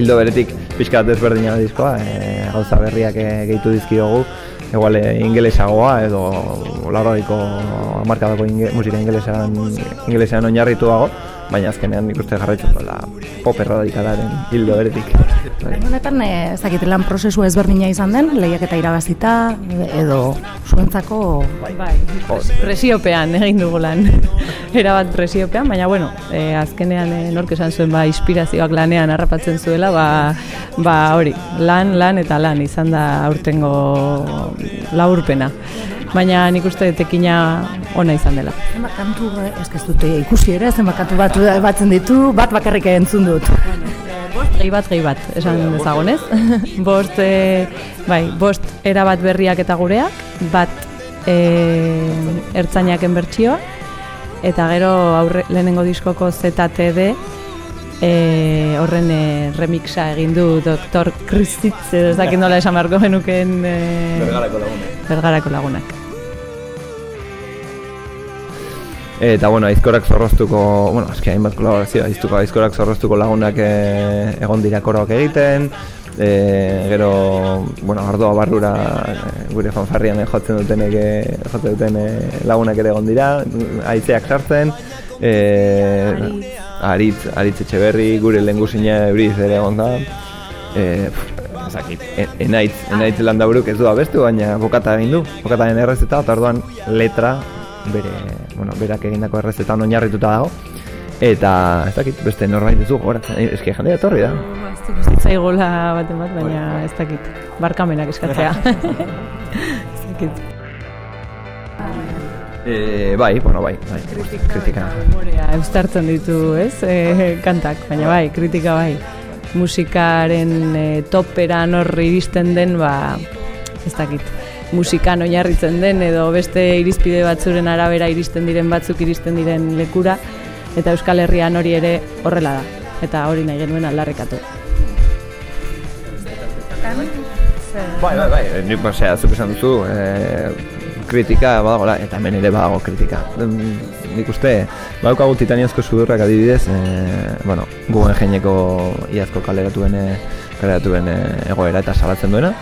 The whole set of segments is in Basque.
hildo beretik pixka desberdina diskoa, e, gauza berriak e, gehitu dizkiogu, igual e, ingelesagoa edo lauroiko amarkadako inge, musika ingelesan, ingelesan oinarrituago, baina azkenean nik uste jarraitzen dola pop erradikalaren hildo beretik. Honetan, eh, ez dakit lan prozesu ezberdina izan den, lehiak eta irabazita, edo zuentzako... Bai, bai. Presiopean egin dugu lan, erabat presiopean, baina bueno, e, azkenean e, nork esan zuen ba, inspirazioak lanean harrapatzen zuela, ba, ba hori, lan, lan eta lan izan da aurtengo laurpena baina nik uste tekina ona izan dela. Zenbat kantu eh, ez dute ikusi ere, zenbat kantu bat batzen ditu, bat bakarrik entzun dut. bost gehi bat gehi bat, esan dezagonez. bost, e, bai, bost erabat berriak eta gureak, bat e, ertzainaken bertsioa, eta gero aurre, lehenengo diskoko ZTD, e, horren e, remixa egin du Dr. Kristitz, ez dakit nola esan beharko genuken e, Bergarako lagunak. Bergarako lagunak. Eta bueno, aizkorak zorroztuko, bueno, eski hainbat kolaborazioa, aiztuko aizkorak zorroztuko lagunak e, egon dira koroak egiten, e, gero, bueno, ardoa barrura e, gure fanfarrian jotzen dutenek, e, jotzen duten e, lagunak ere egon dira, aizeak sartzen, e, aritz, aritz etxe berri, gure lehen guzina ebriz ere egon da, e, ezakit, e, enaitz, enaitz landaburuk ez du abestu, baina bokata egin du, bokataren errezeta, eta orduan letra bere, bueno, berak egindako errezetan oinarrituta dago. Eta, ez dakit, beste norbait ez du goratzen, eh, eski jendea etorri da. Zaigola bat bat, baina ez dakit, barkamenak eskatzea. ez dakit. E, bai, bueno, bai, bai, kritika. Morea, eustartzen ditu, ez, e, kantak, baina bai, kritika bai. Musikaren e, topera norri iristen den, ba, ez dakit musikan oinarritzen den edo beste irizpide batzuren arabera iristen diren batzuk iristen diren lekura eta Euskal Herrian hori ere horrela da eta hori nahi genuen aldarrekatu. Bai, bai, bai, nik basea zuk esan duzu, e, kritika badagoela eta hemen ere badago kritika. Nik uste, badaukagu titaniazko sudurrak adibidez, e, bueno, guen jeineko iazko kaleratuen, kaleratuen egoera eta salatzen duena.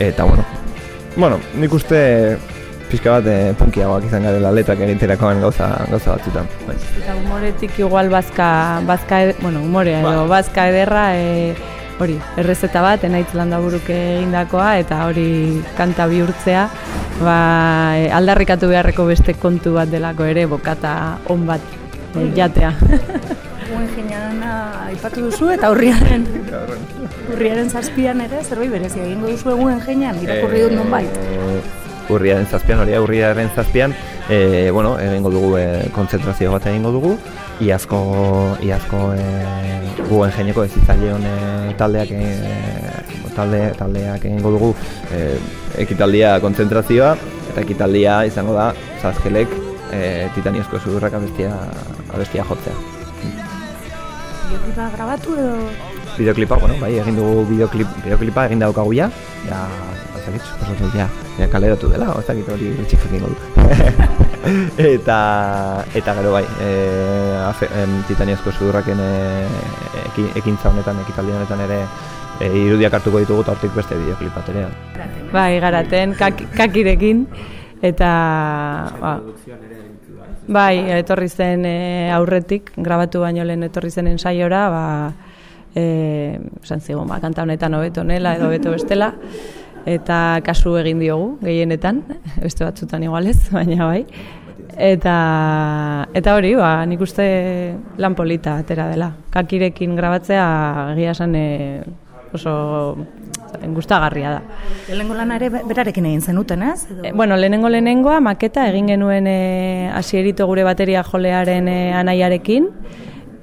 Eta, bueno, bueno, nik uste pixka bat eh, punkiagoak izan garela letrak egiterakoan gauza, gauza batzutan. Bai. Eta humoretik igual bazka, bazka ed, bueno, humorea edo, ba. bazka ederra, e, hori, errezeta bat, enaitz landaburuk egindakoa, eta hori kanta bihurtzea, ba, e, aldarrikatu beharreko beste kontu bat delako ere, bokata on bat e, jatea. Guen ginean aipatu duzu eta urriaren urriaren zazpian ere zerbait berezia egingo duzu eguen ginean irakurri dut nonbait. Eh, urriaren zazpian, hori urriaren zazpian, e, bueno, egingo dugu e, kontzentrazio bat egingo dugu, iazko, iazko e, guen jeineko ez e, taldeak, e, talde, taldeak egingo dugu e, ekitaldia kontzentrazioa, eta ekitaldia izango da, zazkelek, e, titaniozko zudurrak abestia, abestia jotzea bideoklipa grabatu edo? Bideoklipa, bueno, bai, egin dugu bideoklip, bideoklipa egin daukagu ja, ja, ezakit, suposatu, ja, ja kaleratu dela, ezakit hori txikak ingo du. eta, eta gero bai, e, afe, em, titaniazko sudurraken e, ekintza honetan, ekitaldi honetan ere, e, irudiak hartuko ditugu eta hortik beste bideoklipa ere. Bai, garaten, kak, kakirekin, eta... Ba, Bai, etorri zen e, aurretik, grabatu baino lehen etorri zen ensaiora, ba, e, esan zigun, ba, kanta honetan hobeto nela edo hobeto bestela, eta kasu egin diogu, gehienetan, beste batzutan igualez, baina bai. Eta, eta hori, ba, nik uste lan polita atera dela. Kakirekin grabatzea, egia esan, e, oso gustagarria da. Lehenengo lana ere berarekin egin zenuten, ez? E, bueno, lehenengo lehenengoa maketa egin genuen e, asierito gure bateria jolearen e, anaiarekin,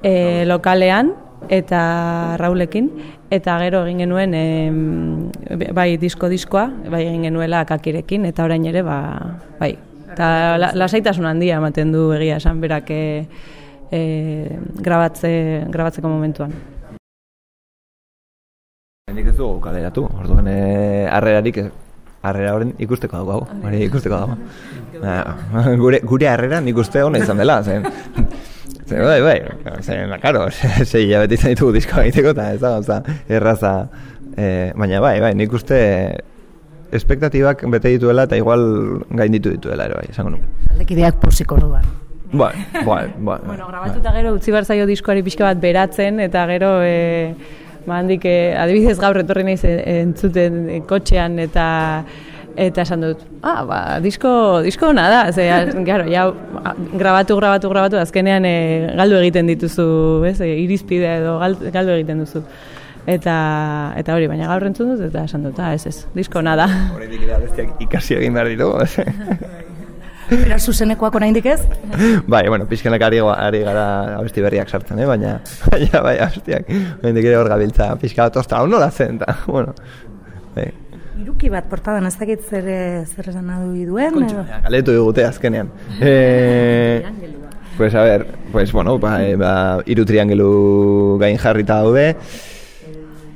e, lokalean, eta Raulekin, eta gero egin genuen e, bai disko-diskoa, bai egin genuela kakirekin, eta orain ere, ba, bai. Eta la, lasaitasun handia ematen du egia esan berak e, e, grabatze, grabatzeko momentuan. Nik ez dugu kaleratu, orduan e, arrerarik, arrera horren ikusteko dago hau, hori ikusteko dago. gure, gure arrera nik uste hona izan dela, zen. Zer, bai, bai, zer, karo, zei hilabete izan ditugu diskoa egiteko, eta ez da, oza, erraza, e, baina bai, bai, nik uste espektatibak bete dituela eta igual gain ditu dituela ere bai, esango nuke. Aldekideak posik orduan. Bai, bai, bai. Bueno, grabatuta gero utzi bar zaio diskoari pixka bat beratzen eta gero e, ba handik e, adibidez gaur etorri naiz entzuten kotxean eta eta esan dut, ah, ba, disko, disko ona da, ze, claro, ja, grabatu, grabatu, grabatu, azkenean e, galdu egiten dituzu, ez, e, irizpide edo galdu egiten duzu. Eta, eta hori, baina gaur entzun dut, eta esan dut, ah, ez ez, disko ona da. Horretik ere bestiak ikasi egin behar ditugu, Bera zuzenekoak oraindik ez? bai, bueno, pixkenak ari, ari gara abesti berriak sartzen, eh? baina, baina bai, abestiak, oraindik ere hor gabiltza, pixka bat osta, hau nola zen, eta, bueno, bai. Iruki bat portadan ez dakit zer, zer esan adu duen? Kontxo, galetu digute azkenean. Eh, pues a ver, pues bueno, ba, e, ba, iru triangelu gain jarrita daude,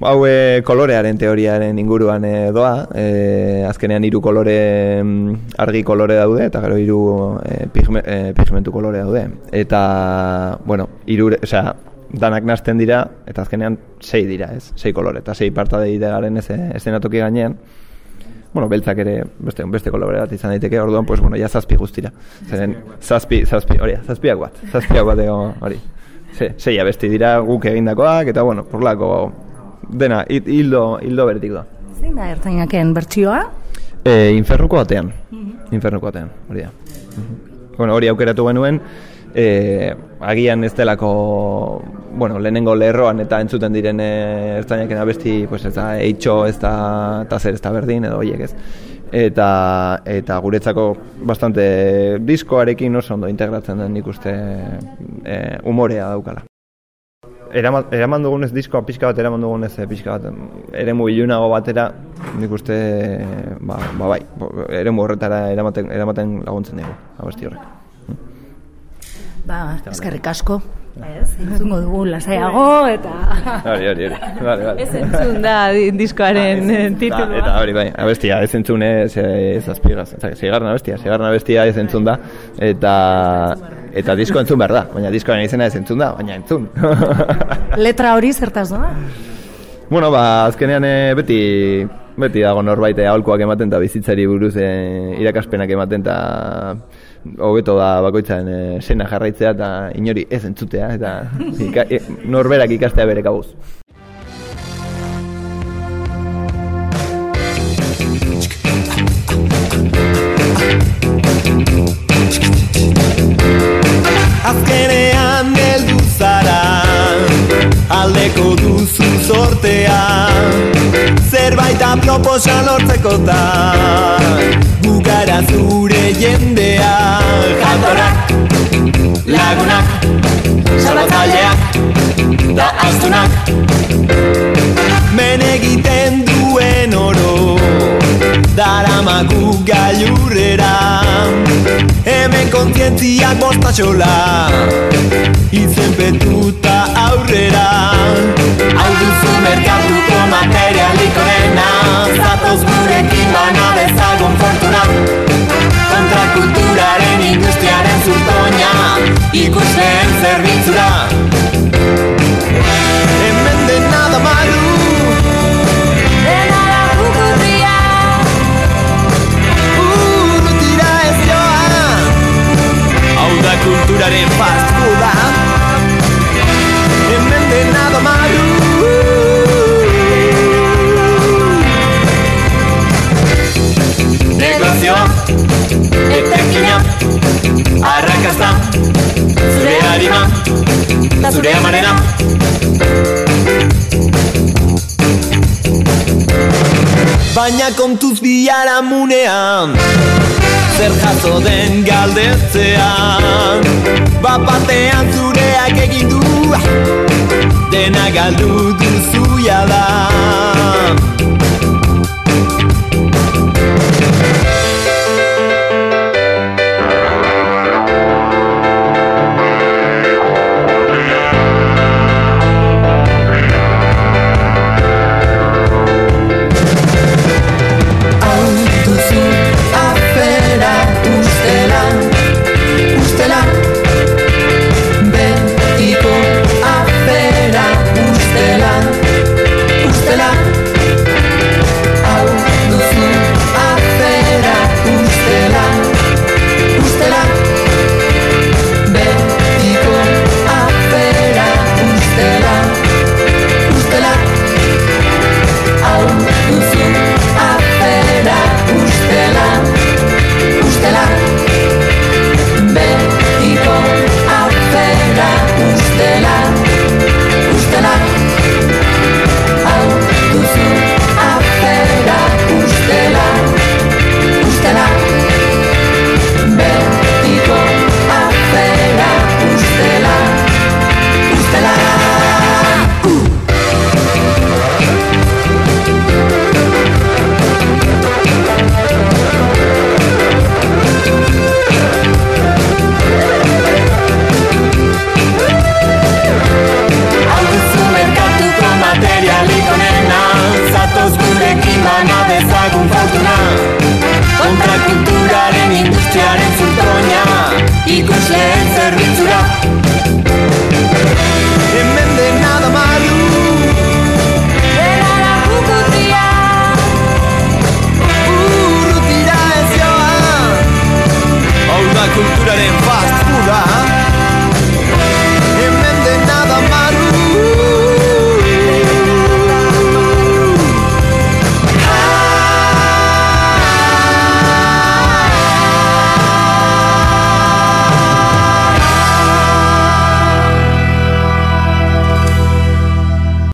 hau e, kolorearen teoriaren inguruan e, doa, e, azkenean hiru kolore mm, argi kolore daude eta gero hiru e, pigme, e, pigmentu kolore daude. Eta bueno, hiru, osea, danak nazten dira eta azkenean sei dira, ez? Sei kolore eta sei parta dira garen ez estenatoki gainean. Bueno, beltzak ere beste beste kolore bat izan daiteke. Orduan, pues bueno, ja zazpi guztira. Zeren zazpi, zazpi, hori, zazpiak bat. Zazpiak bat hori. Se, sei abesti dira guk egindakoak eta bueno, porlako dena, hildo, hildo bertik da. Zein da ertainaken bertsioa? E, infernuko batean. Mm Infernuko batean, hori da. Mhm. Bueno, hori aukeratu genuen, e, agian ez delako, bueno, lehenengo lerroan eta entzuten diren e, ertainaken abesti, pues ez da, eitxo, ez da, eta zer ez da berdin, edo horiek ez. Eta, eta guretzako bastante diskoarekin oso ondo integratzen den nik uste e, umorea daukala eraman, eraman dugunez diskoa pixka bat eraman dugunez eh, pixka bat ere ilunago batera nik uste ba, ba bai ere horretara eramaten, eramaten laguntzen dugu abesti horrek Ba, eskerrik asko. Ez, entzungo dugu lasaiago eta... Hori, hori, hori. Vale, vale. Ez entzun da diskoaren ah, titulua. Eta hori, bai, abestia, ez entzun ez, ez azpigaz. Zigarren abestia, zigarren abestia ez entzun da. Eta, eta disko entzun behar da, baina diskoaren izena ez entzun da, baina entzun. Letra hori zertaz doa? Bueno, ba, azkenean eh, beti beti dago norbait aholkoak ematen eta bizitzari buruz e, irakaspenak ematen eta hobeto da bakoitzaren e, sena jarraitzea eta inori ez entzutea eta ika, e, norberak ikastea bere kabuz. Azkenean heldu zara aldeko duzu sortea zerbait aproposa lortzeko da Bugara zure jendea. Jantorak, lagunak, salbatzaileak, da astunak. Men egiten duen oro Daramagu gailurrera. Hemen kontzientziak bostatxola Izen petuta aurrera. Hau duzu merkatuko materialiko dena Zatoz gurekin bana dezagun fortuna Kontrakulturaren industriaren zurtoina Ikusleen zerbitzura Arrakazta Zure harima Ta zure amarena Baina kontuz biara munean Zer jaso den galdetzean Bapatean zureak egin du Dena galdu duzu da